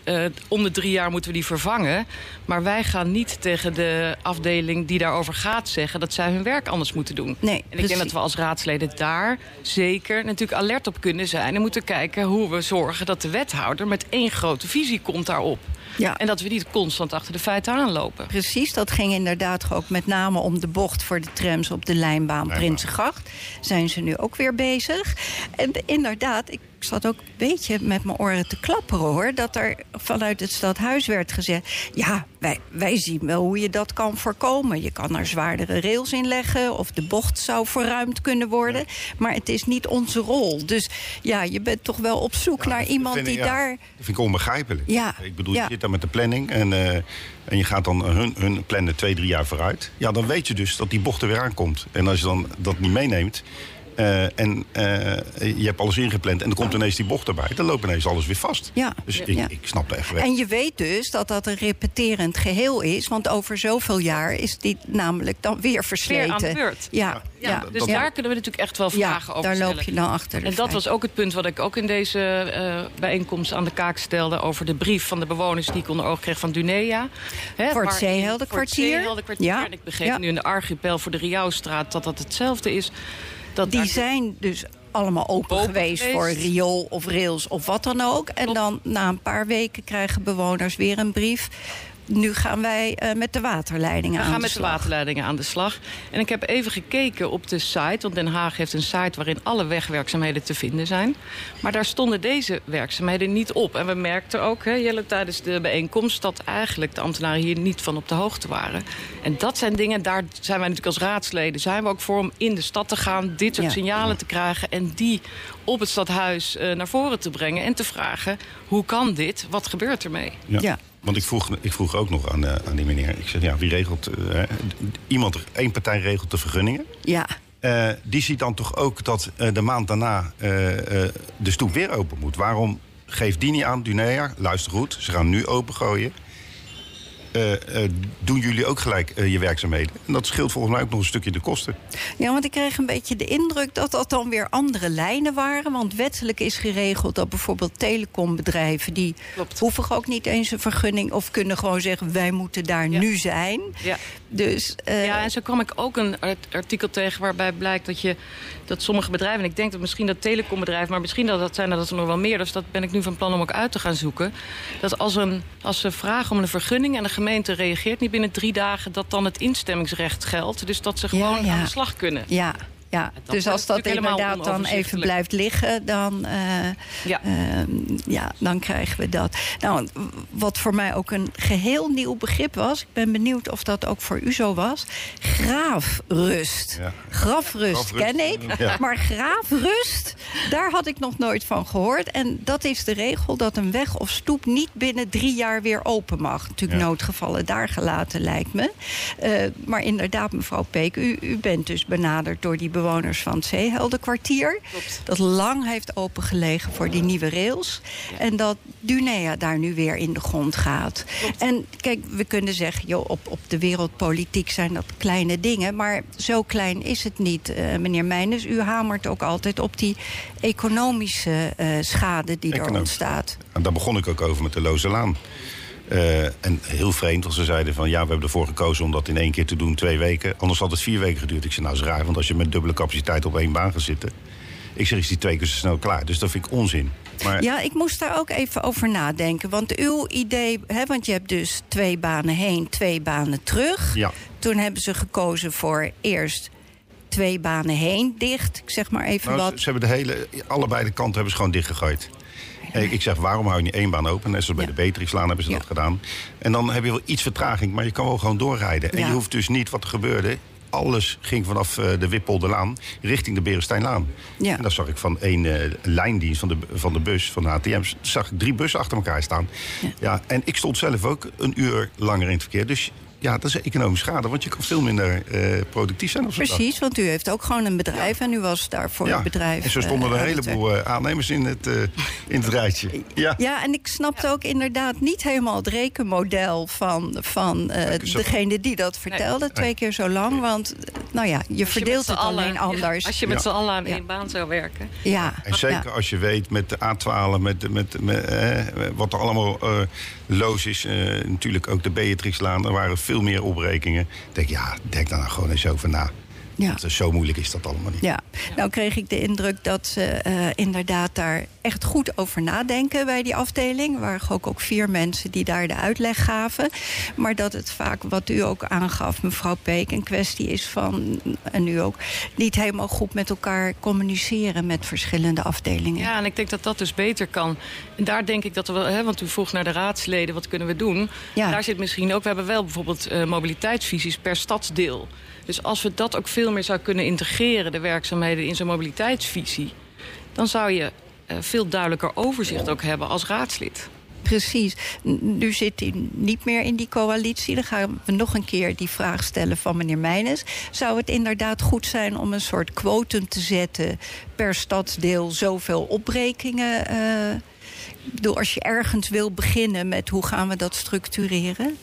eh, om de drie jaar moeten we die vervangen. Maar wij gaan niet tegen de afdeling die daarover gaat zeggen... dat zij hun werk anders moeten doen. Nee, en ik precies. denk dat we als raadsleden daar zeker natuurlijk alert op kunnen zijn... en moeten kijken hoe we zorgen dat de wethouder met één grote visie komt daarop. Ja. En dat we niet constant achter de feiten aanlopen. Precies, dat ging inderdaad ook met name om de bocht voor de trams op de lijnbaan Lijnbaan. Prinsengracht. Zijn ze nu ook weer bezig. En inderdaad, ik zat ook een beetje met mijn oren te klapperen hoor. Dat er vanuit het stadhuis werd gezegd. Ja, wij, wij zien wel hoe je dat kan voorkomen. Je kan er zwaardere rails in leggen. Of de bocht zou verruimd kunnen worden. Maar het is niet onze rol. Dus ja, je bent toch wel op zoek naar iemand ik- die ja, daar. Dat vind ik onbegrijpelijk. Ja, Ik bedoel, je zit daar met de planning en, eh, en je gaat dan hun, hun plannen twee, drie jaar vooruit. Ja, dan weet je dus dat die bocht er weer aankomt. En als je dan dat niet meeneemt eh, en eh, je hebt alles ingepland en er komt ineens die bocht erbij, dan loopt ineens alles weer vast. Ja, Dus ik, Ja. ik snap echt weg. En je weet dus dat dat een repeterend geheel is. Want over zoveel jaar is die namelijk dan weer versleten. aan de beurt. Ja, Ja, ja, dus ja. daar kunnen we natuurlijk echt wel Ja, vragen over daar stellen. loop je dan achter En dat was ook het punt wat ik ook in deze eh, bijeenkomst aan de kaak stelde... over de brief van de bewoners die ik onder oog kreeg van Dunea. Hè, Voor het Zeeheldenkwartier. Voor het Zeeheldenkwartier. Ja. En ik begreep Ja. nu in de Archipel voor de Riauwstraat dat dat hetzelfde is. Dat Die zijn dus allemaal open, Open geweest, geweest. voor riool of rails of wat dan ook. En dan na een paar weken krijgen bewoners weer een brief. Nu gaan wij eh, met de waterleidingen We aan gaan de met de slag. waterleidingen aan de slag. En ik heb even gekeken op de site. Want Den Haag heeft een site waarin alle wegwerkzaamheden te vinden zijn. Maar daar stonden deze werkzaamheden niet op. En we merkten ook, hè, Jelle, tijdens de bijeenkomst... dat eigenlijk de ambtenaren hier niet van op de hoogte waren. En dat zijn dingen, daar zijn wij natuurlijk als raadsleden... zijn we ook voor om in de stad te gaan, dit soort Ja. signalen te krijgen... en die op het stadhuis eh, naar voren te brengen en te vragen... hoe kan dit? Wat gebeurt ermee? Ja. Ja. Want ik vroeg, ik vroeg ook nog aan, eh, aan die meneer. Ik zeg, ja, wie regelt... hè? iemand, één partij regelt de vergunningen. Ja, Eh, die ziet dan toch ook dat de maand daarna de stoep weer open moet. Waarom geeft die niet aan, Dunea, luister goed, ze gaan nu opengooien. Eh, eh, doen jullie ook gelijk eh, je werkzaamheden? En dat scheelt volgens mij ook nog een stukje de kosten. Ja, want ik kreeg een beetje de indruk dat dat dan weer andere lijnen waren. Want wettelijk is geregeld dat bijvoorbeeld telecombedrijven... die Klopt. hoeven ook niet eens een vergunning... of kunnen gewoon zeggen, wij moeten daar Ja. nu zijn. Ja. Dus eh, Ja, en zo kwam ik ook een art- artikel tegen waarbij blijkt dat, je, dat sommige bedrijven... en ik denk dat misschien dat telecombedrijven, maar misschien dat dat zijn dat er nog wel meer... dus dat ben ik nu van plan om ook uit te gaan zoeken... dat als, een, als ze vragen om een vergunning en de gemeente reageert niet binnen drie dagen... dat dan het instemmingsrecht geldt. Dus dat ze gewoon ja. aan de slag kunnen. ja, ja. dus als dat inderdaad dan even blijft liggen... dan, eh, Ja. ehm, ja, dan krijgen we dat. Nou, wat voor mij ook een geheel nieuw begrip was... ik ben benieuwd of dat ook voor u zo was... graafrust. Ja. Grafrust Grafrust, ken ik, ja. maar graafrust, daar had ik nog nooit van gehoord. En dat is de regel dat een weg of stoep niet binnen drie jaar weer open mag. Natuurlijk Ja. noodgevallen daar gelaten, lijkt me. Eh, maar inderdaad, mevrouw Peek, u, u bent dus benaderd door die bewoners van het Zeeheldenkwartier. Klopt. Dat lang heeft opengelegen voor die nieuwe rails. En dat Dunea daar nu weer in de grond gaat. En kijk, we kunnen zeggen, joh, op, op de wereldpolitiek zijn dat kleine dingen. Maar zo klein is het niet, eh, meneer Meijners. U hamert ook altijd op die economische eh, schade die er ontstaat. En daar begon ik ook over met de Loze Laan. Eh, en heel vreemd, want ze zeiden van ja, we hebben ervoor gekozen om dat in één keer te doen, twee weken. Anders had het vier weken geduurd. Ik zei, nou is raar, want als je met dubbele capaciteit op één baan gaat zitten. Ik zeg, is die twee keer zo snel klaar. Dus dat vind ik onzin. Maar Ja, ik moest daar ook even over nadenken. Want uw idee, hè, want je hebt dus twee banen heen, twee banen terug. Ja. Toen hebben ze gekozen voor eerst twee banen heen dicht. Ik zeg maar even Nou, wat. ze, ze hebben de hele, allebei de kanten hebben ze gewoon dichtgegooid. Ik, zeg, waarom hou je niet één baan open? Net zoals bij Ja. de Beatrixlaan hebben ze Ja. dat gedaan. En dan heb je wel iets vertraging, maar je kan wel gewoon doorrijden. En Ja. je hoeft dus niet, wat er gebeurde... alles ging vanaf eh, de Wippolderlaan richting de Berestijnlaan. Ja. En dan zag ik van één eh, lijndienst van de, van de bus, van de HTM, zag ik drie bussen achter elkaar staan. Ja. en ik stond zelf ook een uur langer in het verkeer. Dus ja, dat is economische schade, want je kan veel minder eh, productief zijn op zo'n. Precies, want u heeft ook gewoon een bedrijf en u was daar voor Ja, het bedrijf. en zo stonden er eh, een heleboel eh, aannemers in het, eh, in het rijtje. Ja. Ja, en ik snapte ook inderdaad niet helemaal het rekenmodel van, van eh, degene die dat vertelde. Twee keer zo lang, want eh, nou ja, je verdeelt het alleen anders. Als je met Ja. z'n allen aan Ja. één baan zou werken. Ja, En zeker ja. als je weet met de A12, met, met, met, eh, wat er allemaal eh loos is. eh, natuurlijk ook de Beatrixlaan, er waren veel meer opbrekingen. Denk, ja, denk nou gewoon eens over na. Ja. Want, zo moeilijk is dat allemaal niet. Ja, nou kreeg ik de indruk dat ze eh, inderdaad daar echt goed over nadenken bij die afdeling. Er waren ook, ook vier mensen die daar de uitleg gaven. Maar dat het vaak, wat u ook aangaf, mevrouw Peek, een kwestie is van, en u ook, niet helemaal goed met elkaar communiceren met verschillende afdelingen. Ja, en ik denk dat dat dus beter kan. En daar denk ik dat we wel, hè, want u vroeg naar de raadsleden, wat kunnen we doen? Ja. Daar zit misschien ook, we hebben wel bijvoorbeeld eh, mobiliteitsvisies per stadsdeel. Dus als we dat ook veel meer zou kunnen integreren, de werkzaamheden in zo'n mobiliteitsvisie, dan zou je eh, veel duidelijker overzicht ook hebben als raadslid. Precies. Nu zit hij niet meer in die coalitie. Dan gaan we nog een keer die vraag stellen van meneer Meijnes. Zou het inderdaad goed zijn om een soort quotum te zetten... per stadsdeel zoveel opbrekingen? eh, als je ergens wil beginnen met hoe gaan we dat structureren?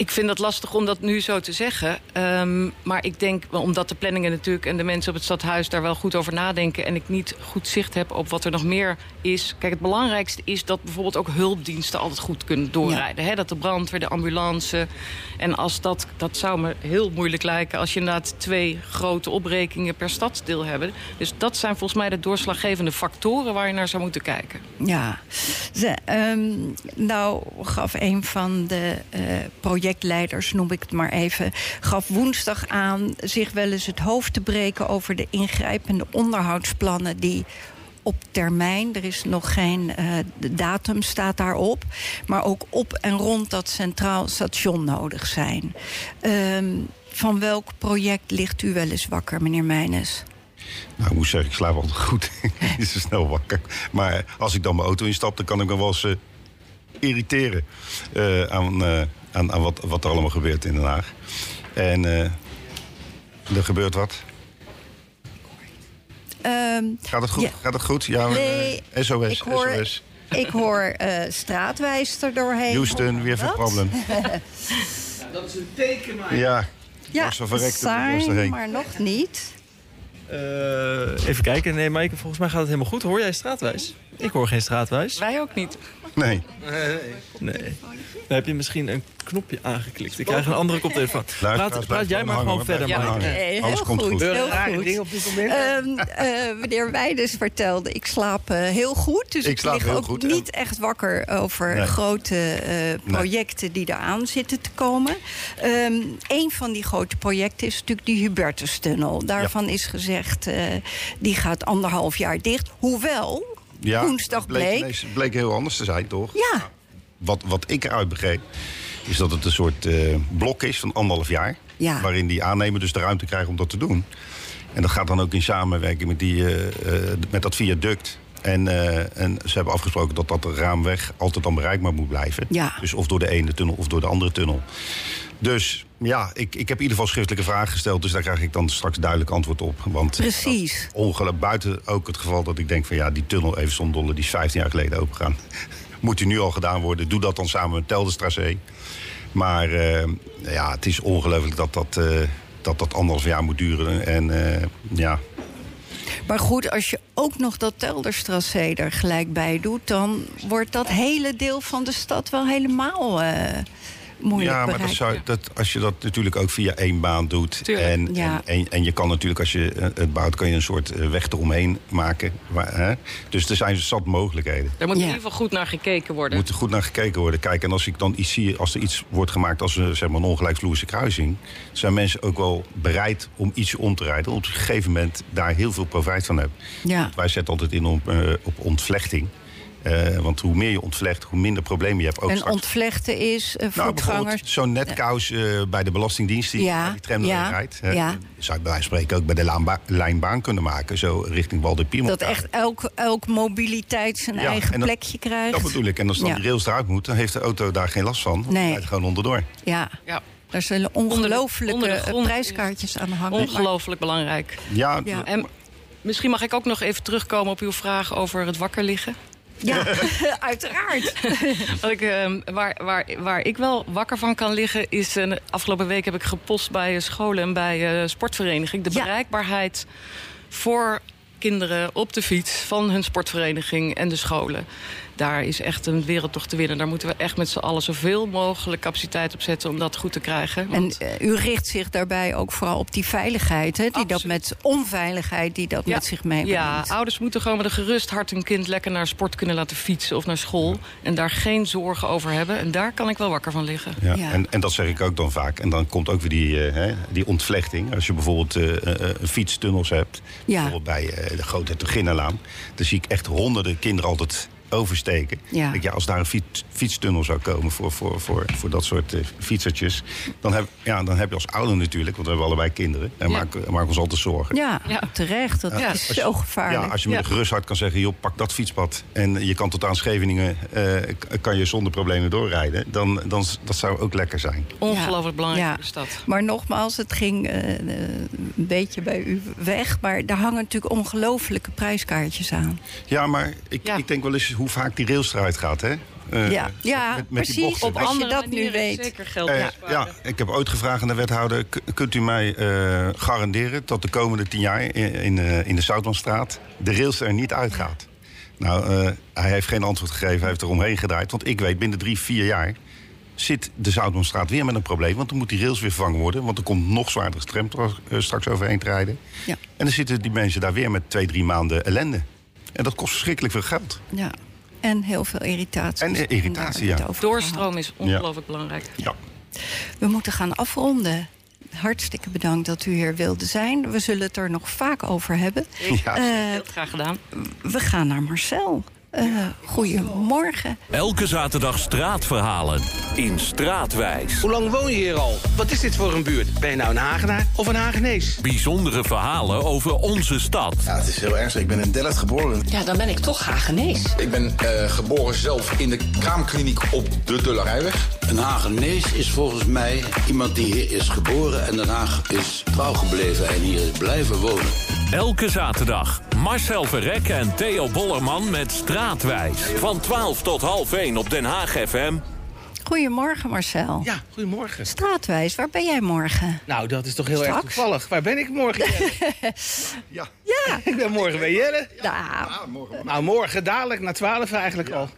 Ik vind het lastig om dat nu zo te zeggen. Ehm, maar ik denk, omdat de planningen natuurlijk en de mensen op het stadhuis daar wel goed over nadenken. En ik niet goed zicht heb op wat er nog meer is. Kijk, het belangrijkste is dat bijvoorbeeld ook hulpdiensten altijd goed kunnen doorrijden. Dat de brandweer, de ambulance. En als dat, dat zou me heel moeilijk lijken als je inderdaad twee grote opbrekingen per stadsdeel hebben. Dus dat zijn volgens mij de doorslaggevende factoren waar je naar zou moeten kijken. Ja, Ze, ehm, nou gaf een van de eh, projectleiders, noem ik het maar even, gaf woensdag aan zich wel eens het hoofd te breken over de ingrijpende onderhoudsplannen die op termijn, er is nog geen de datum staat daarop, maar ook op en rond dat centraal station nodig zijn. Ehm, van welk project ligt u wel eens wakker, meneer Meijnes? Nou, ik moet zeggen, ik slaap altijd goed. niet zo snel wakker. Maar als ik dan mijn auto instap, dan kan ik me wel eens eh, irriteren eh, aan, aan, aan wat, wat er allemaal gebeurt in Den Haag. En eh, er gebeurt wat. Ehm, Gaat het goed? Ja. Gaat het goed? Ja, Nee, eh, SOS, ik hoor- SOS. Ik hoor eh straatwijs er doorheen. Houston, weer veel probleem. Dat is een teken, maar... Ja, Ja, saai, erheen. maar nog niet. Eh, even kijken. Nee, Maaike, volgens mij gaat het helemaal goed. Hoor jij straatwijs? Ik hoor geen straatwijs. Wij ook niet. Nee. Nee. Dan heb je misschien een knopje aangeklikt. Ik krijg een andere koptelefoon. Praat, praat jij maar gewoon verder, blijf Nee, Alles heel komt goed. goed. Heel goed. dingen op dit moment. Ehm, eh, meneer Weiders vertelde, ik slaap eh, heel goed. Dus Ik ik, slaap lig heel ook goed, en- niet echt wakker over Nee. grote eh, projecten die eraan zitten te komen. Ehm een van die grote projecten is natuurlijk die Hubertustunnel. Daarvan is gezegd, eh, die gaat anderhalf jaar dicht. Hoewel, Ja, woensdag bleek, bleek... ineens- bleek heel anders te zijn, toch? Ja, Wat, wat ik eruit begreep, is dat het een soort eh, blok is van anderhalf jaar. Ja. Waarin die aannemer dus de ruimte krijgt om dat te doen. En dat gaat dan ook in samenwerking met, die, eh, eh, met dat viaduct. En, en ze hebben afgesproken dat dat raamweg altijd dan bereikbaar moet blijven. Ja. Dus of door de ene tunnel of door de andere tunnel. Dus ja, ik, ik heb in ieder geval schriftelijke vragen gesteld. Dus daar krijg ik dan straks duidelijk antwoord op. Want Precies. ongeluk buiten ook het geval dat ik denk van ja, die tunnel even zonder dolle, die is 15 jaar geleden opengegaan. Moet die nu al gedaan worden? Doe dat dan samen met Teldestracé. Maar eh, ja, het is ongelooflijk dat dat, eh, dat dat anderhalf jaar moet duren. En eh, ja, Maar goed, als je ook nog dat Telderstrassé er gelijk bij doet... dan wordt dat hele deel van de stad wel helemaal eh, moeilijk ja, maar dat zou, dat, als je dat natuurlijk ook via één baan doet. Tuurlijk. En, Ja. en, en, en je kan natuurlijk, als je eh, het bouwt, kan je een soort eh, weg eromheen maken. Waar, hè? Dus er zijn zat mogelijkheden. Daar moet Ja. in ieder geval goed naar gekeken Er worden. moet er goed naar gekeken worden. Kijk, en als ik dan iets zie, als er iets wordt gemaakt als een, zeg maar, een ongelijkvloerse kruising, zijn mensen ook wel bereid om iets om te rijden. Op een gegeven moment daar heel veel profijt van hebben. Ja. Wij zetten altijd in op, eh, op ontvlechting. Eh, want hoe meer je ontvlecht, hoe minder problemen je hebt. Ook en straks. ontvlechten is uh, Nou, voetgangers... zo'n netkous eh, bij de Belastingdienst die Ja, die tram ja, rijdt. ja. Zou je bij wijze van spreken ook bij de laanba- lijnbaan kunnen maken. Zo richting Walder Piemel. dat echt elk, elk mobiliteit zijn Ja, eigen plekje krijgt. Dat bedoel ik. En als dan Ja. die rails eruit moet, dan heeft de auto daar geen last van. Nee. die rijdt gewoon onderdoor. Ja, Ja, daar zullen onder ongelooflijke de grond prijskaartjes aan hangen. ongelooflijk belangrijk. Ja, Ja. En misschien mag ik ook nog even terugkomen op uw vraag over het wakker liggen. Ja, uiteraard. Wat ik, ehm, waar, waar, waar ik wel wakker van kan liggen is... eh, afgelopen week heb ik gepost bij eh, scholen en bij eh, sportvereniging... de Ja. bereikbaarheid voor kinderen op de fiets van hun sportvereniging en de scholen. Daar is echt een wereldtocht te winnen. Daar moeten we echt met z'n allen zoveel mogelijk capaciteit op zetten... om dat goed te krijgen. En eh, u richt zich daarbij ook vooral op die veiligheid, hè? Die dat met onveiligheid die dat met zich meebrengt. Ja, ouders moeten gewoon met een gerust hart hun kind lekker naar sport kunnen laten fietsen of naar school. En daar geen zorgen over hebben. En daar kan ik wel wakker van liggen. Ja, Ja. En, en dat zeg ik ook dan vaak. En dan komt ook weer die, eh, hè, die ontvlechting. Als je bijvoorbeeld eh, eh, eh, fietstunnels hebt. Ja. Bijvoorbeeld bij eh, de Grote Hertoginnenlaan. Dan zie ik echt honderden kinderen altijd oversteken. Ja. Ik denk, ja, als daar een fiets, fietstunnel zou komen voor, voor, voor, voor dat soort eh, fietsertjes... Dan heb, ja, dan heb je als ouder natuurlijk, want we hebben allebei kinderen... en Ja. maken maken ons altijd zorgen. Ja, Ja. terecht. Dat is je- zo gevaarlijk. Ja, als je met Ja. een gerust hart kan zeggen, joh, pak dat fietspad... en je kan tot aan Scheveningen, eh, kan je zonder problemen doorrijden... dan, dan dat zou ook lekker zijn. Ongelooflijk belangrijk Ja. voor de stad. Maar nogmaals, het ging eh, een beetje bij u weg. Maar daar hangen natuurlijk ongelofelijke prijskaartjes aan. Ja, maar ik, Ja. ik denk wel eens hoe vaak die rails eruit gaat, hè? Eh, Ja, ja, met, met die precies. Op Als je dat nu weet. Zeker geld Eh, ja, ik heb ooit gevraagd aan de wethouder... kunt u mij eh, garanderen dat de komende tien jaar in, in, eh, in de Zoutmanstraat... de rails er niet uitgaat? Nou, eh, hij heeft geen antwoord gegeven, hij heeft er omheen gedraaid. Want ik weet, binnen drie, vier jaar zit de Zoutmanstraat weer met een probleem. Want dan moet die rails weer vervangen worden. Want er komt nog zwaardere tram straks overheen te rijden. Ja. En dan zitten die mensen daar weer met twee, drie maanden ellende. En dat kost verschrikkelijk veel geld. Ja. En heel veel irritatie. En, eh, irritatie, ja. Doorstroom is ongelooflijk belangrijk. Ja. We moeten gaan afronden. Hartstikke bedankt dat u hier wilde zijn. We zullen het er nog vaak over hebben. Ja. Eh, Heel graag gedaan. we gaan naar Marcel. Eh goedemorgen. Elke zaterdag straatverhalen in Straatwijs. Hoe lang woon je hier al? Wat is dit voor een buurt? Ben je nou een Hagenaar of een Hagenees? Bijzondere verhalen over onze stad. Ja, het is heel ernstig. Ik ben in Delft geboren. Ja, dan ben ik toch Hagenees. Ik ben eh, geboren zelf in de kraamkliniek op de Dullerijweg. Een Hagenees is volgens mij iemand die hier is geboren en Den Haag is trouw gebleven en hier is blijven wonen. Elke zaterdag Marcel Verrek en Theo Bollerman met Straatwijs. Van 12 tot half 1 op Den Haag FM. Goedemorgen Marcel. Ja, goedemorgen. Straatwijs, waar ben jij morgen? Nou, dat is toch heel erg toevallig. Waar ben ik morgen? Ja. Ja, ik ben morgen bij Jelle. nou, Nou, morgen dadelijk, na 12 eigenlijk al.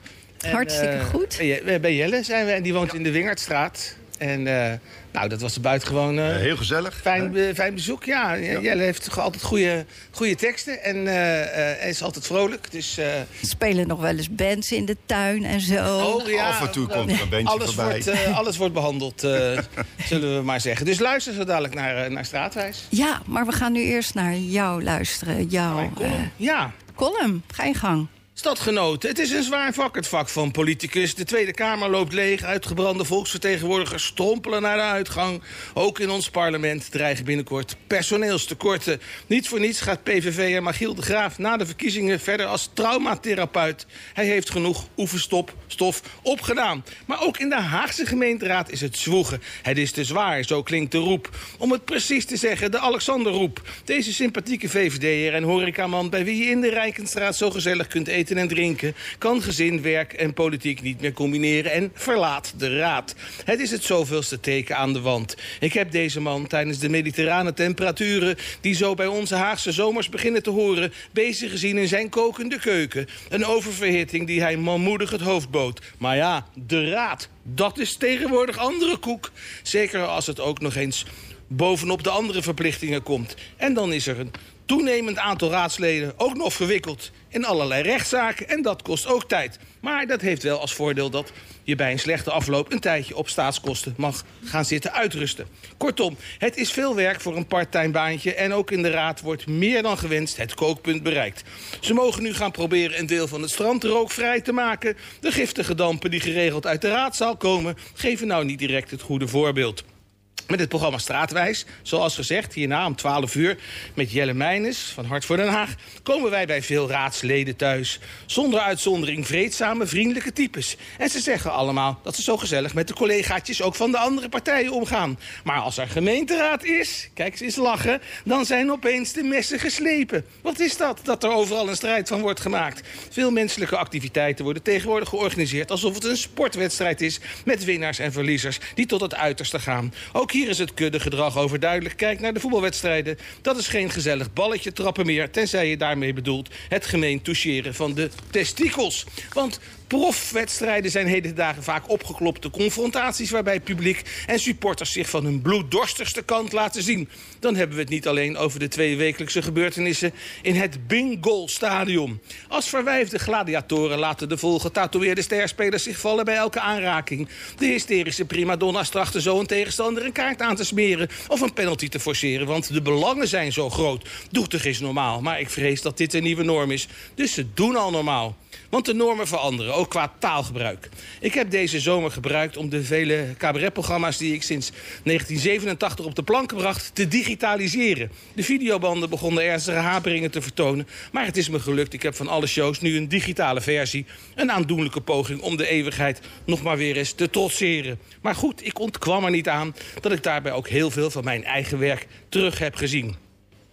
En, Hartstikke eh, goed. Bij Jelle zijn we en die woont in de Wingertstraat. En eh, nou, dat was buitengewoon eh Eh, heel gezellig. fijn, fijn bezoek. Ja, Jelle heeft toch altijd goede, goede teksten en eh, eh, is altijd vrolijk. Dus eh, er spelen nog wel eens bands in de tuin en zo. oh, ja, Af en toe komt er een bandje alles voorbij. wordt, eh, alles wordt behandeld, eh, zullen we maar zeggen. Dus luister zo dadelijk naar, naar Straatwijs. Ja, maar we gaan nu eerst naar jou luisteren. Jouw eh, Ja, column. Ga je gang. Stadgenoten, het is een zwaar vak, het vak van politicus. De Tweede Kamer loopt leeg, uitgebrande volksvertegenwoordigers strompelen naar de uitgang. Ook in ons parlement dreigen binnenkort personeelstekorten. Niet voor niets gaat PVV'er Magiel de Graaf na de verkiezingen verder als traumatherapeut. Hij heeft genoeg oefenstop, stof opgedaan. Maar ook in de Haagse gemeenteraad is het zwoegen. Het is te zwaar, zo klinkt de roep. Om het precies te zeggen, de Alexanderroep. Deze sympathieke VVD'er en horecaman... bij wie je in de Rijkenstraat zo gezellig kunt eten en drinken... kan gezin, werk en politiek niet meer combineren en verlaat de raad. Het is het zoveelste teken aan de wand. Ik heb deze man tijdens de mediterrane temperaturen... die zo bij onze Haagse zomers beginnen te horen... bezig gezien in zijn kokende keuken. Een oververhitting die hij manmoedig het hoofd bood. Maar ja, de raad, dat is tegenwoordig andere koek. Zeker als het ook nog eens bovenop de andere verplichtingen komt. En dan is er een toenemend aantal raadsleden ook nog verwikkeld in allerlei rechtszaken. En dat kost ook tijd. Maar dat heeft wel als voordeel dat je bij een slechte afloop... een tijdje op staatskosten mag gaan zitten uitrusten. Kortom, het is veel werk voor een parttime baantje... en ook in de raad wordt meer dan gewenst het kookpunt bereikt. Ze mogen nu gaan proberen een deel van het strand rookvrij te maken. De giftige dampen die geregeld uit de raadzaal komen... geven nou niet direct het goede voorbeeld. Met het programma Straatwijs, zoals gezegd, hierna om 12 uur... met Jelle Meijnes van Hart voor Den Haag... komen wij bij veel raadsleden thuis. Zonder uitzondering vreedzame, vriendelijke types. En ze zeggen allemaal dat ze zo gezellig met de collegaatjes... ook van de andere partijen omgaan. Maar als er gemeenteraad is, kijk ze eens lachen... dan zijn opeens de messen geslepen. Wat is dat, dat er overal een strijd van wordt gemaakt? Veel menselijke activiteiten worden tegenwoordig georganiseerd... alsof het een sportwedstrijd is met winnaars en verliezers... die tot het uiterste gaan. Ook hier is het kuddegedrag overduidelijk. Kijk naar de voetbalwedstrijden. Dat is geen gezellig balletje trappen meer... tenzij je daarmee bedoelt het gemeen toucheren van de testikels. Want Profwedstrijden zijn heden dagen vaak opgeklopte confrontaties... waarbij publiek en supporters zich van hun bloeddorstigste kant laten zien. Dan hebben we het niet alleen over de twee wekelijkse gebeurtenissen... in het Bingo-stadion. Als verwijfde gladiatoren laten de volgetatoeëerde sterspelers zich vallen bij elke aanraking. De hysterische primadonna's trachten zo een tegenstander een kaart aan te smeren... of een penalty te forceren, want de belangen zijn zo groot. Doetig is normaal, maar ik vrees dat dit een nieuwe norm is. Dus ze doen al normaal. Want de normen veranderen, ook qua taalgebruik. Ik heb deze zomer gebruikt om de vele cabaretprogramma's... die ik sinds 1987 op de plank gebracht te digitaliseren. De videobanden begonnen ernstige haperingen te vertonen. Maar het is me gelukt. Ik heb van alle shows nu een digitale versie. Een aandoenlijke poging om de eeuwigheid nog maar weer eens te trotseren. Maar goed, ik ontkwam er niet aan dat ik daarbij ook heel veel van mijn eigen werk terug heb gezien.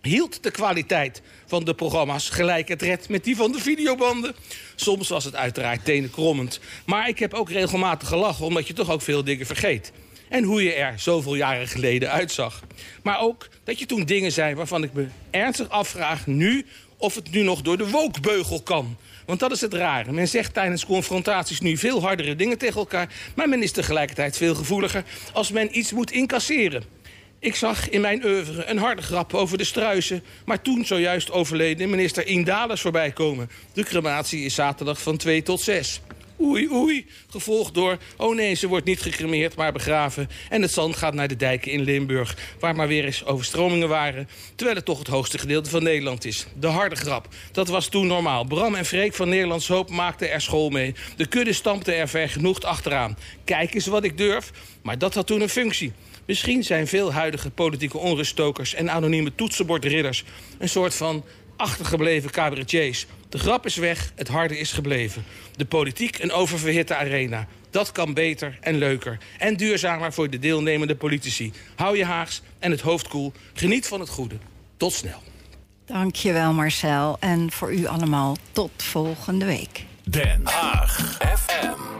Hield de kwaliteit van de programma's gelijk het red met die van de videobanden? Soms was het uiteraard tenenkrommend. Maar ik heb ook regelmatig gelachen, omdat je toch ook veel dingen vergeet. En hoe je er zoveel jaren geleden uitzag. Maar ook dat je toen dingen zei waarvan ik me ernstig afvraag nu... of het nu nog door de wokbeugel kan. Want dat is het rare. Men zegt tijdens confrontaties nu veel hardere dingen tegen elkaar... maar men is tegelijkertijd veel gevoeliger als men iets moet incasseren. Ik zag in mijn oeuvre een harde grap over de struisen... maar toen zojuist overleden minister Indales voorbij komen. De crematie is zaterdag van 2 tot 6. Oei, oei, gevolgd door... oh nee, ze wordt niet gecremeerd, maar begraven. En het zand gaat naar de dijken in Limburg... waar maar weer eens overstromingen waren... terwijl het toch het hoogste gedeelte van Nederland is. De harde grap, dat was toen normaal. Bram en Freek van Nederlands Hoop maakten er school mee. De kudde stampte er vergenoegd achteraan. Kijk eens wat ik durf, maar dat had toen een functie. Misschien zijn veel huidige politieke onruststokers en anonieme toetsenbordridders... een soort van achtergebleven cabaretiers. De grap is weg, het harde is gebleven. De politiek een oververhitte arena. Dat kan beter en leuker. En duurzamer voor de deelnemende politici. Hou je haags en het hoofd koel. Geniet van het goede. Tot snel. Dankjewel Marcel. En voor u allemaal tot volgende week. Den Haag FM.